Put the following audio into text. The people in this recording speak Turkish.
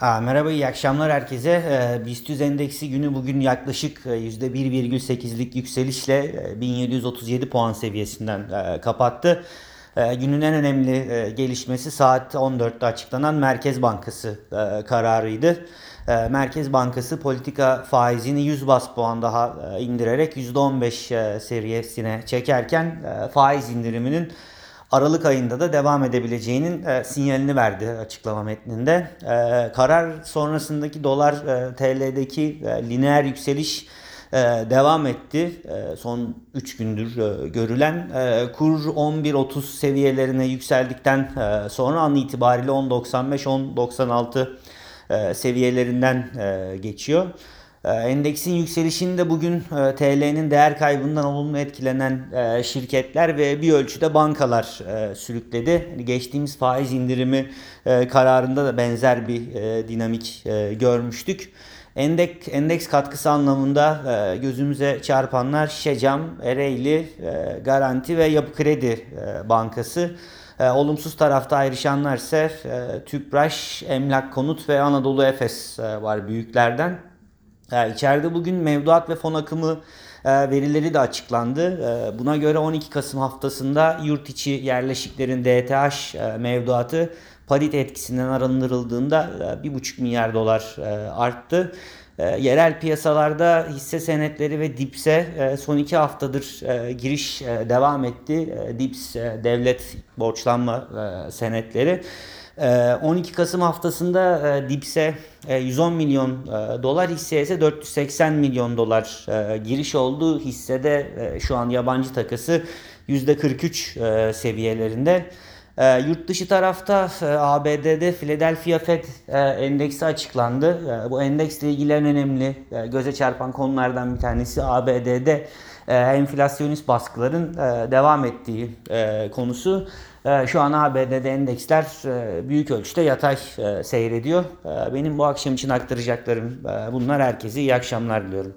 Aa, merhaba, iyi akşamlar herkese. Ee, BIST 100 endeksi günü bugün yaklaşık e, %1,8'lik yükselişle e, 1737 puan seviyesinden e, kapattı. E, Günün en önemli e, gelişmesi saat 14'te açıklanan Merkez Bankası e, kararıydı. E, Merkez Bankası politika faizini 100 bas puan daha e, indirerek %15 e, seviyesine çekerken e, faiz indiriminin Aralık ayında da devam edebileceğinin e, sinyalini verdi açıklama metninde. E, karar sonrasındaki dolar e, TL'deki e, lineer yükseliş e, devam etti. E, son 3 gündür e, görülen e, kur 11.30 seviyelerine yükseldikten e, sonra an itibariyle 10.95-10.96 e, seviyelerinden e, geçiyor. E, Endeksin yükselişinde bugün e, TL'nin değer kaybından olumlu etkilenen e, şirketler ve bir ölçüde bankalar e, sürükledi. Hani Geçtiğimiz faiz indirimi kararında da benzer bir dinamik görmüştük. Endek, endeks katkısı anlamında gözümüze çarpanlar Şecam, Ereğli, Garanti ve Yapı Kredi Bankası. Olumsuz tarafta ayrışanlar ise Tüpraş, Emlak Konut ve Anadolu Efes var büyüklerden. E, İçeride bugün mevduat ve fon akımı e, verileri de açıklandı. E, Buna göre 12 Kasım haftasında yurt içi yerleşiklerin DTH e, mevduatı parite etkisinden arındırıldığında e, 1,5 milyar dolar arttı. Yerel piyasalarda hisse senetleri ve DIPS'e son iki haftadır giriş devam etti. DIPS devlet borçlanma senetleri. Ee, 12 Kasım haftasında e, Dips'e e, 110 milyon e, dolar hisseye ise 480 milyon dolar e, giriş oldu. Hissede e, şu an yabancı takası %43 e, seviyelerinde. E, yurt dışı tarafta e, ABD'de Philadelphia Fed e, endeksi açıklandı. E, bu endeksle ilgili en önemli e, göze çarpan konulardan bir tanesi ABD'de e, enflasyonist baskıların e, devam ettiği e, konusu. E, Şu an ABD'de endeksler e, büyük ölçüde yatay e, seyrediyor. E, Benim bu akşam için aktaracaklarım e, bunlar. Herkese iyi akşamlar diliyorum.